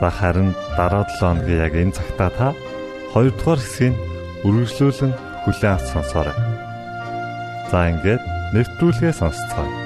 За харин дараа 7 хоногийн яг энэ цагтаа та 2-р хэсгийг үргэлжлүүлэн хүлээн авч сонсоорой. За ингээд нэвтрүүлгээ сонсцгоё.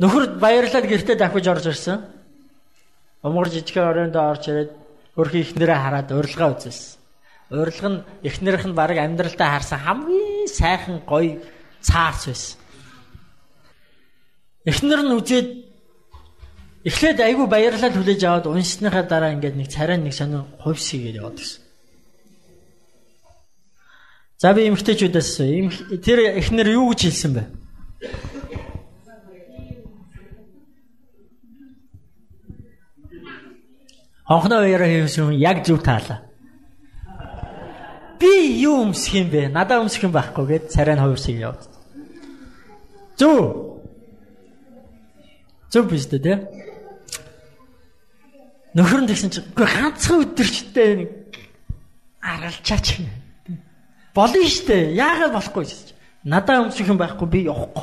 Нөхөр баярлаад гэртээ дахиж орж ирсэн. Умгар жижигхэн оройнд орж ирээд хөрхи ихнэрээ хараад урилга үзсэн. Урилга нь ихнэрийнх нь баг амьдралтаа харсан хамгийн сайхан гоё цаарч байсан. Эхнэр нь үзээд эхлээд айгүй баярлал хүлээж аваад уншсныхаа дараа ингээд нэг царай нэг сонир хувьсгээд яваад гисэн. За би эмгтээчүүдээс тэр эхнэр юу гэж хэлсэн бэ? Хонхноо уяраа хийсэн яг зөв таалаа. Би юу өмсөх юм бэ? Надаа өмсөх юм байхгүй гэд царай нь хувирсыг яваад. Зөв. Зөв биз дээ тий. Нөхөр нь тэгсэн чинь үгүй ганцхан өдөрчтэй нэг аргалчаач юм. Болно штэ. Яагаад болохгүй гэж. Надаа өмсөх юм байхгүй би явахгүй.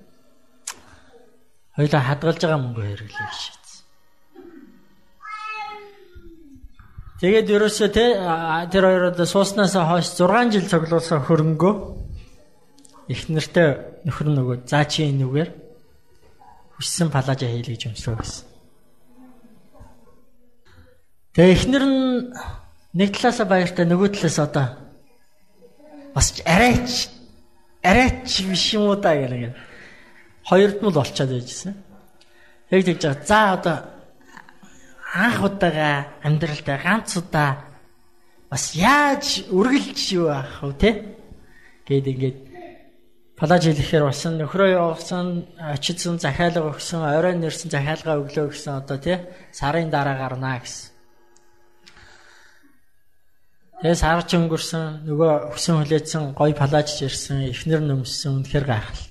Хоёлаа хадгалж байгаа мөнгө хэрэглэе шийдсэн. Тэгээд ерөөсөө те тэр хоёроо сууснаас хойш 6 жил цуглуулсан хөрөнгөө их нартаа нөхөр нөгөө заа чи энүүгээр хүссэн палажа хийлээ гэж өмсрөө гэсэн. Тэгээ эхнэр нь нэг талаасаа баяртай нөгөө талаас одоо бас арайч арайч биш юм уу та гэх хоёрд нь л олцоод байжсэн. Яг тэгж байгаа. За одоо анх удаага амьдралдаа ганц удаа бас яаж үргэлж юу аах вэ те? Гээд ингээд Палаж хэлэхээр болсон нөхрөө явуулсан, очидсан захиалга өгсөн, орой нэрсэн захиалга өглөө гэсэн одоо тий сарын дараа гарнаа гэсэн. Тэгээ сар ч өнгөрсөн, нөгөө өсөн хүлээсэн гой палаж ирсэн, эхнэр нөмсөн үнэхээр гайхалтай.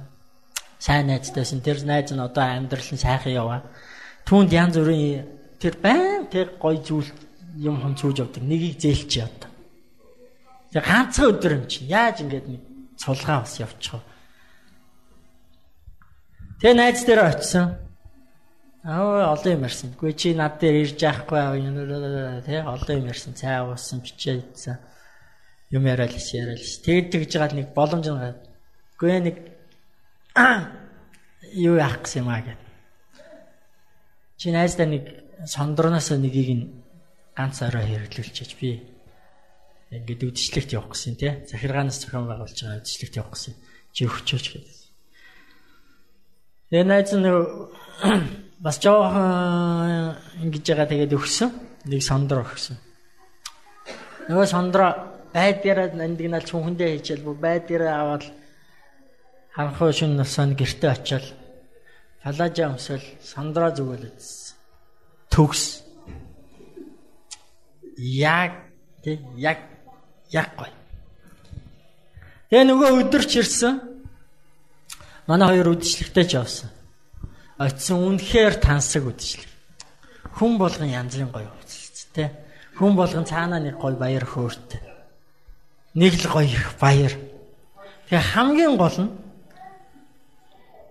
сайн найзтайсэн. Тэр найз нь одоо амьдрал нь сайхан яваа. Түүнд янз бүрийн тэр байн тэр гой зүйл юм хон цүүж явдаг. Нэгийг зээлч яа. Тэгээ ганцхан өдөр юм чи. Яаж ингэж нэг цулгаа бас явчихав. Тэгээ найз дээр очисон. Аа олон юм ярьсан. Гүй чи над дээр ирж яахгүй тий олон юм ярьсан. Цай уусан, бичээ идсэн. Юм яриад л яриад л. Тэгэд тэгж байгаа нэг боломж нэг. Гүй нэг юу яах гэсэн юм аа гэд. Чи найздаа нэг сондорноос нэгийг нь ганц орой хэрэглүүлчихэж би ингээд үдшилтэд явах гэсэн тий. Захиргаанаас зохион байгуулж байгаа үдшилтэд явах гэсэн. Чи өгчөөч гэдэг. Тэгээ найз нь бас жоохон ингэж байгаа тэгээд өгсөн. Нэг сондор өгсөн. Нөгөө сондро байд дээр нандинал чүнхэндээ хийчихэл бүр байд дээр аваад ханхуу шин насанд гэрте очиод палажа өмсөл сондро зүгэлэжсэн. Төгс. Яг тэг яг яг гой. Тэгээ нөгөө өдөрч ирсэн. Манай хоёр үдшилтэд ч явсан. Очсон үнэхээр тансаг үдшилэг. Хүн болгон янзын гоё үдшилт те. Хүн болгон цаанаа нэг гоё баяр хөөртэй. Нэг л гоё их баяр. Тэгээ хамгийн гол нь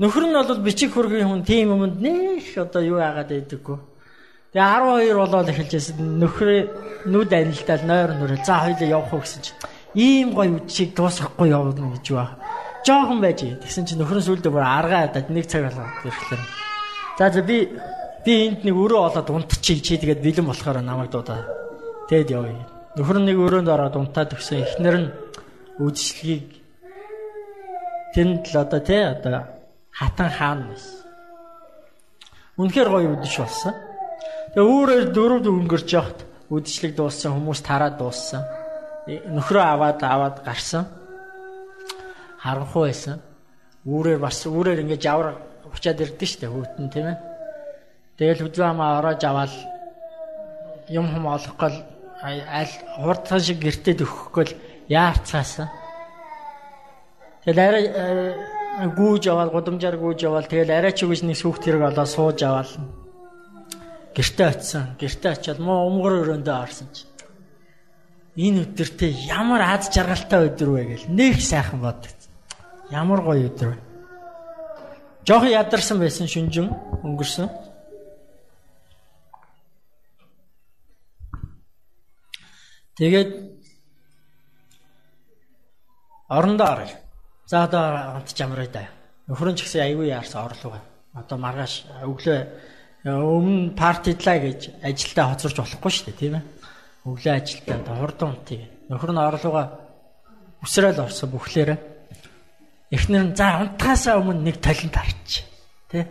Нөхөр нь бол бичиг хөргийн хүн тийм юмд нэх одоо юу яагаад байдаггүй. Тэгээ 12 болоод эхэлж байсан нөхрөө нүд анилтал нойр нүрэ за хоёлаа явах уу гэсэн чинь ийм гоё үдшийг дуусгахгүй явна гэж ба. Жохон байж. Тэгсэн чинь нөхөр нь сүлдө бүр аргаа дад нэг цаг болоод ирэхлээр. За за би би энд нэг өрөө олоод унтчих чи тэгээд бэлэн болохоор намайг дуудаа. Тэгэд явъя. Нөхөр нэг өрөөнд ороод унтаад өгсөн. Эхнэр нь үдшилгийг тэнд л одоо тий одоо хатан хаан байсан. Үнэхээр гоё үдшиж болсон. Тэгээ өөрөөр дөрөв өнгөрч явахт үдшилэг дууссан хүмүүс тараад дууссан. Э, нөхрөө аваад аваад гарсан. Харанхуй байсан. Үүрээр бас үүрээр ингээд жавар учаад ирдэ штэ хүүтэн тийм ээ. Тэгэл хүзүү хамаа ороож аваад юм хум олохгүй аль хурдхан шиг гэртээ өгөхгүй яарцаасан. Тэгэл арай гүүж аваад гудамжаар гүүж аваад тэгэл арай ч үгүйс нэг сүхт хэрэг олоо сууж аваад гэртээ очисон. Гэртээ очиад муу өмгөр өрөөндөө орсон чи. Энэ өдөртөө ямар аз жаргалтай өдөр вэ гэл нэг сайхан боддог. Ямар гоё өдөр вэ. Жохон ядарсан байсан шүнжин өнгөрсөн. Тэгээд орондоо оръё. За одоо хамт чамраа да. Нөхөр нь ч гэсэн аягүй яарсан орлого. Одоо маргааш өглөө өмнө партидлаа гэж ажилдаа хоцорч болохгүй шүү дээ, тийм ээ. Өглөө ажилдаа хурдан унтыг. Нөхөр нь орлогоо өсрөөл орсон бүхлээрээ. Эхнэр нь за унтахаасаа өмнө нэг талент харч. Тэ?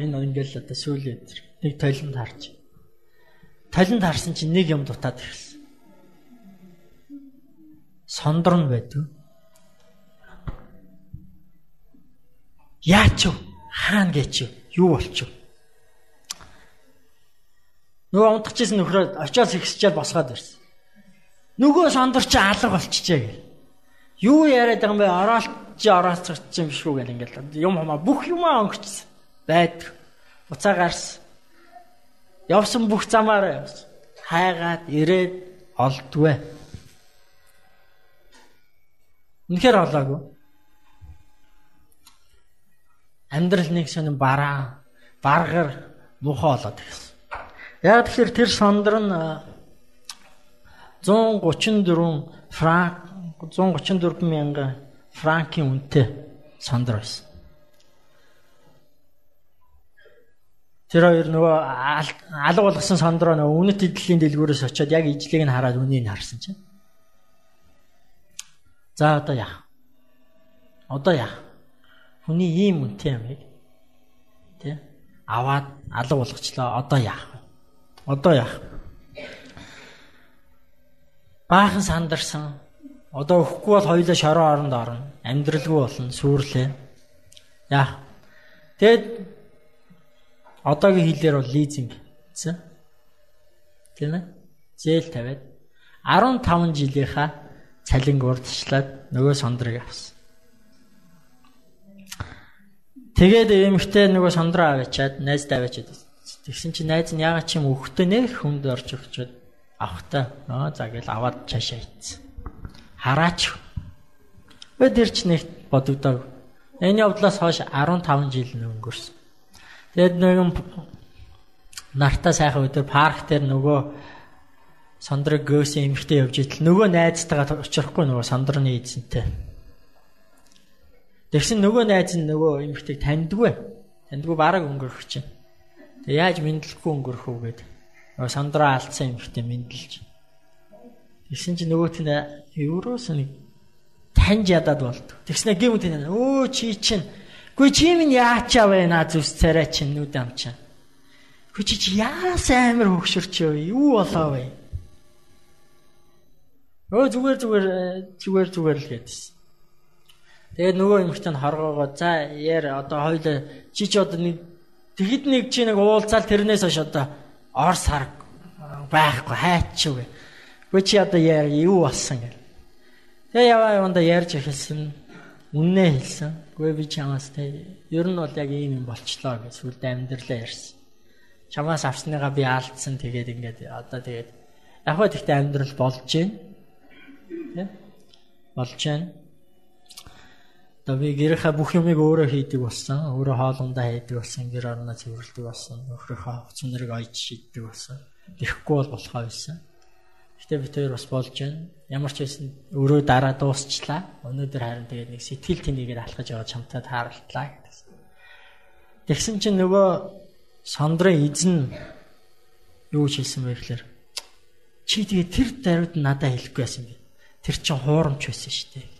Энэ ингээл одоо сүүлийн нэг талент харч. Талент харсан чинь нэг юм дутаад ирсэн. Сондор нь байдгүй Яач вэ? Хаана гэж юу болчих вэ? Нөгөө унтчихсэн нөхрөө очиос ихсчээл босгоод ирсэн. Нөгөө сондөр чи алга болчихжээ гэл. Юу яриад байгаа юм бэ? Ороолт чи ороолцогч юм биш үү гэл ингээл юм хамаа бүх юмаа өнгөрчихсөн. Байдаг. Буцаа гарсан. Явсан бүх замаараа явсан. Хайгаад ирээд олдгүй. Үнэхээр олоогүй амьдрал нэг сонин бараа, баргар муухай болоод ирсэн. Яг тэгэхээр тэр сондөр нь 134 франк 134 мянган франкийн үнэтэй сондөр байсан. Тэр хоёр нөгөө алга болгосон сондроо нөгөө үнэт эдлийн дэлгүүрээс очиод яг ижлийг нь хараад үнийг харсан чинь. За одоо яах? Одоо яах? Хүний ийм үнэтэй ямыг тий аваад алга болгочлоо. Одоо яах вэ? Одоо яах? Баахан сандарсан. Одоо өхгүй бол хоёулаа шороо оронд орно. Амьдралгүй болно, сүрлээ. Яах? Тэгэд одоогийн хэлээр бол лизинг гэсэн. Тийм ээ? Зээл тавиад 15 жилийнхаа цалинг урдчлаад нөгөө сондрыг авсан. Тэгээд эмэгтэй нөгөө сондроо аваачаад найздаа аваачаад тэгсэн чинь найз нь ягаад ч юм өгтөө нэх хүнд орж өгчөөд авахтаа аа за гэл аваад цаашаа ийцсэн. Хараач. Өдөр ч нэг бодогдоо. Энэ явдлаас хойш 15 жил өнгөрсөн. Тэгээд нэгэн нартаа сайхан өдөр парк дээр нөгөө сондрог гөөсөн эмэгтэй явж идэл нөгөө найзтайгаа очихгүй нөгөө сондрны эзэнтэй Тэгсэн нөгөө найз нь нөгөө эмэгтэйг таньдгүй. Таньдгүй бараг өнгөрөх чинь. Тэг яаж мэдлэхгүй өнгөрөх үү гээд нөгөө сандраа алдсан эмэгтэй мэдлж. Тэгсэн чинь нөгөөт нь евроос нэг таньж ядаад болд. Тэгснэ гэмт энэ өө чи чинь Гүй чи минь яачаа наа зүс царай чинь нүд амчаа. Гүй чи чи яас амир хөксөрч юу болоо вэ? Өө зүгээр зүгээр зүгээр зүгээр л гэдсэн. Тэгээд нөгөө эмэгтэй нь хоргоогоо за яар одоо хоёул чи чи одоо нэг тэгэд нэг чи нэг уулзаал тэрнээс хойш одоо ор сар байхгүй хайчгүй. Гүй чи одоо яар юу болсон гэл. Тэгээ яваа яванда ярьж эхэлсэн. Үннээ хэлсэн. Гүй би чамаас тэ ер нь бол яг ийм юм болчлоо гэж сүлд амьдралаа ярьсан. Чамаас авсныгаа би алдсан тэгээд ингээд одоо тэгээд яг хөө тэгтээ амьдрал болж байна. Тэ? Болж байна. Одоо би гэрийнхаа бүх юмыг өөрөө хийдэг болсон. Өөрөө хоолундаа хийдэг болсон. Гэр орноо цэвэрлэдэг болсон. Нөхрийнхөө хувц нэрийг ойж шийддэг болсон. Ирэхгүй бол болохоо байсан. Гэтэ би тэр бас болж байна. Ямар ч байсан өөрөө дараа дуусчлаа. Өнөөдөр харин тэгээд нэг сэтгэл тэнийгээр алхаж яваад чамтай тааралтлаа гэсэн. Тэгсэн чинь нөгөө сондрын эзэн юу хэлсэн бэ гэхээр чи тэгээ тэр даруйд надад хэлэхгүй байсан би. Тэр чин хуурамч байсан шүү дээ.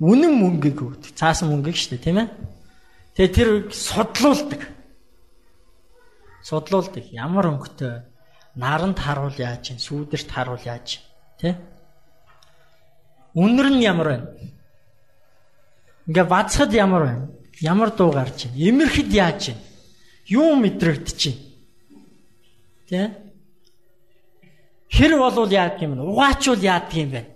үнэн мөнгөийг өгдөг. Цаасан мөнгөийг шүү дээ, тийм ээ. Тэгээ тэр судлуулдаг. Судлуулдаг. Ямар өнгөтэй наранд харуул яаж чинь, сүүдэрт харуул яаж тий? Үнэр нь ямар байна? Ингээ бацхад ямар байна? Ямар дуу гарч байна? Имэрхэд яаж байна? Юу байна? Тий? Хэр болвол яадаг юм бэ? Угаачвал яадаг юм бэ?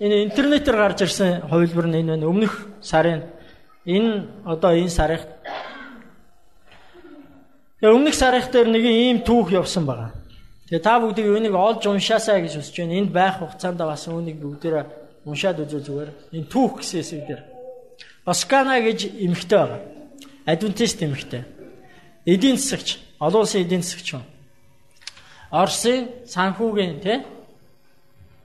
энэ интернетээр гарч ирсэн хувилбар нь энэ байна. Өмнөх сарын энэ одоо энэ сарыг өмнөх сарих дээр нэг ийм түүх явсан байгаа. Тэгээ та бүгдийг үүнийг олж уншаасаа гэж хүсэж байна. Энд байх хугацаанд бас үүнийг бүгдээрээ уншаад үзвэл зүгээр. Энэ түүх гэсэн хэсэг дээр. Оскана гэж эмэгтэй байгаа. Адвентист эмэгтэй. Эдийн засагч, олон улсын эдийн засагч юм. Орсын санхүүгийн тий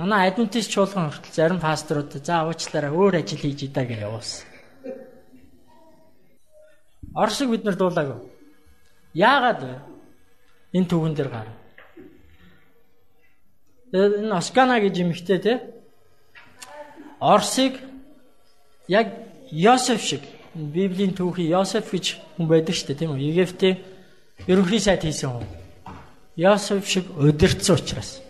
Манай адвентист чуулган хүртэл зарим пасторууд за уучлаарай өөр ажил хийж идаа гэж явуулсан. Оросыг бид нар дуулаагүй. Яагаад вэ? Энэ түүхэн дээр гар. Энэ Оскана гэж юмхтэй те. Оросыг яг Йосеф шиг Библийн түүхий Йосеф гэж хүн байдаг шүү дээ тийм үү? Египтийн ерөнхий сайд хийсэн хүн. Йосеф шиг удирдсан учраас.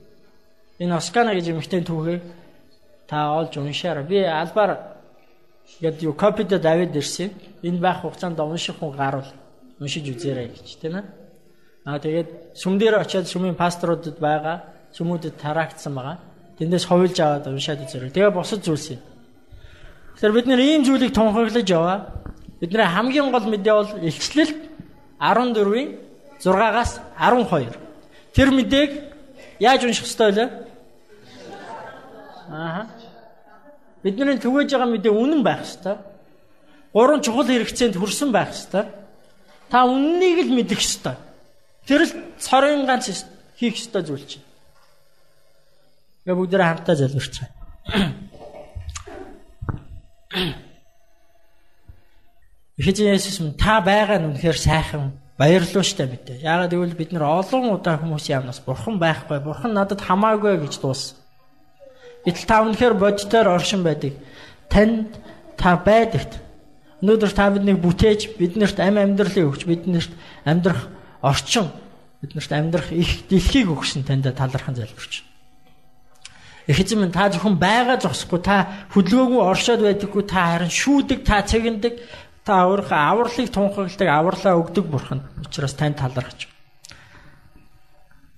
энэ Оскана гэж юмхтэн түүхийг та олж уншаарай. Би албаар гээд юу копид давид ирсэн. Энэ байх хугацаанд унших хүн гарвал уншиж үзээрэй гэж тийм ээ. Аа тэгээд сүм дээр очиад сүмийн пасторудад байгаа сүмүүдэд тараагдсан байгаа. Тэндээс ховлж аваад уншаад үзээрэй. Тэгээ босод зүйлс юм. Тэгэхээр бид нэр ийм зүйлийг тунхаглаж яваа. Бидний хамгийн гол мэдээ бол илчлэл 14-ийн 6-аас 12. Тэр мэдээг яаж унших ёстой вэ? Аа. Бидний түгэж байгаа мэдээ үнэн байх ёстой. Гурван чухал хэрэгцээнд хүрсэн байх ёстой. Та үннийг л мэдэх ёстой. Тэр л цорын ганц хийх ёстой зүйл чинь. Гэ бүгдээ хамтдаа залбирч байгаа. Ихэжин Есүс минь та байгаа нь үнэхээр сайхан баярлалаа штэ мэдээ. Яагаад гэвэл бид нар олон удаа хүмүүсийн амнаас бурхан байхгүй, бурхан надад хамаагүй гэж дууссан. Гэтэл та үнэхээр бодитоор оршин байдаг. Танд та байдагт. Өнөөдөр та биднийг бүтээж, биднэрт ам амьдралыг өгч, биднэрт амьдрах орчин, биднэрт амьдрах их дэлхийг өгсөн танд талархан залбирч. Их эзэн минь та зөвхөн байгаа зогсохгүй та хөдөлгөөгөө оршоод байдаггүй та харин шүүдэг та цэгэндэг та өөрийнхөө авралыг тунхагладаг авралаа өгдөг бурхан учраас тань талархаж.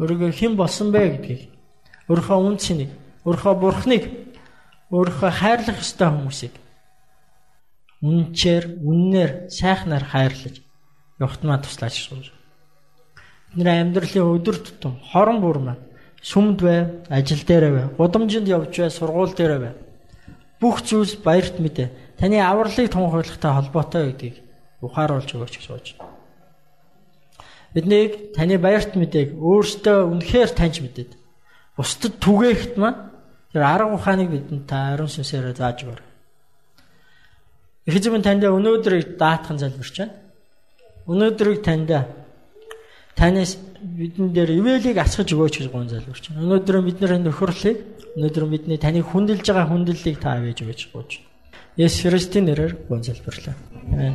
Өөрийгөө хэн болсон бэ гэдгийг өөрийнхөө үн цэнийг, өөрийнхөө бурхныг, өөрийнхөө хайрлах ёстой хүмүүсийг үнчээр, үннээр, сайхнаар хайрлаж явахтмаа туслаач шүү. Бидний амьдралын өдөр тутам хорон бүр маань сүмд бай, ажил дээр бай, гудамжинд явж бай, сургууль дээр бай. Бүх зүйлс баярт мэдээ. Таны авралыг тунхаглагтай холбоотой гэдгийг ухааруулж өгөөч гэж сууж. Биднийг таны баярт мэдээг өөртөө үнэхээр таньж мэдээд бусдад түгээхт маань тэр арга ухааныг бидэнд та ариун сүнсээр зааж өгөр. Эзэм танд өнөөдрийг даатхан залбирч байна. Өнөөдрийг танд танаас бидэн дээр ивэлийг асгаж өгөөч гэж гон залбирч байна. Өнөөдөр бидний нөхөрлийг өнөөдөр бидний таны хүндэлж байгаа хүндлэлийг та авэж өгөөч гооч. Есүс Христийн нэрээр гон залбирлаа. Амен.